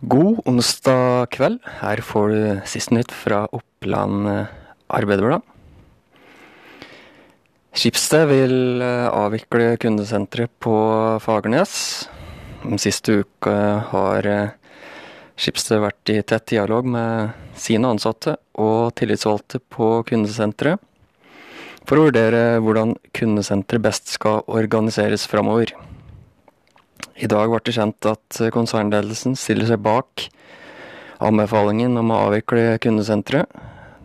God onsdag kveld. Her får du siste nytt fra Oppland eh, Arbeiderblad. Skipsted vil eh, avvikle kundesenteret på Fagernes. Den siste uka har eh, Skipsted vært i tett dialog med sine ansatte og tillitsvalgte på kundesenteret for å vurdere hvordan kundesenteret best skal organiseres framover. I dag ble det kjent at konsernledelsen stiller seg bak anbefalingen om å avvikle kundesenteret.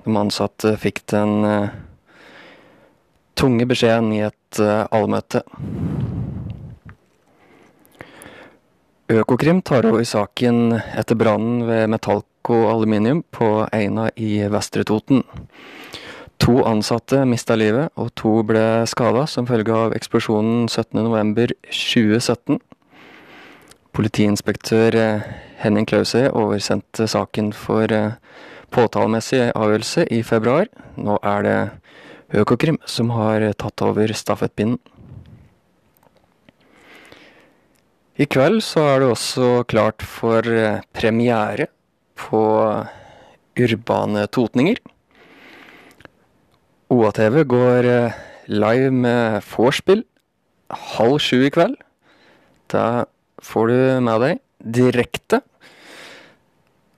De ansatte fikk den uh, tunge beskjeden i et uh, allmøte. Økokrim tar over saken etter brannen ved Metallco Aluminium på Eina i Vestre Toten. To ansatte mista livet, og to ble skada som følge av eksplosjonen 17.11.2017. Politiinspektør eh, Henning Klause oversendte saken for eh, påtalemessig avgjørelse i februar. Nå er det Økokrim som har tatt over stafettpinnen. I kveld så er det også klart for eh, premiere på Urbane Totninger. OATV går live med vorspiel halv sju i kveld. Da får du med deg direkte.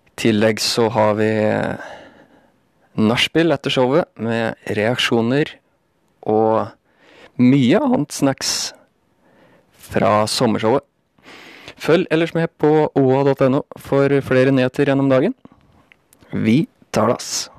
I tillegg så har vi nachspiel etter showet med reaksjoner og mye annet snacks fra sommershowet. Følg ellers med på oa.no for flere nyheter gjennom dagen. Vi talas!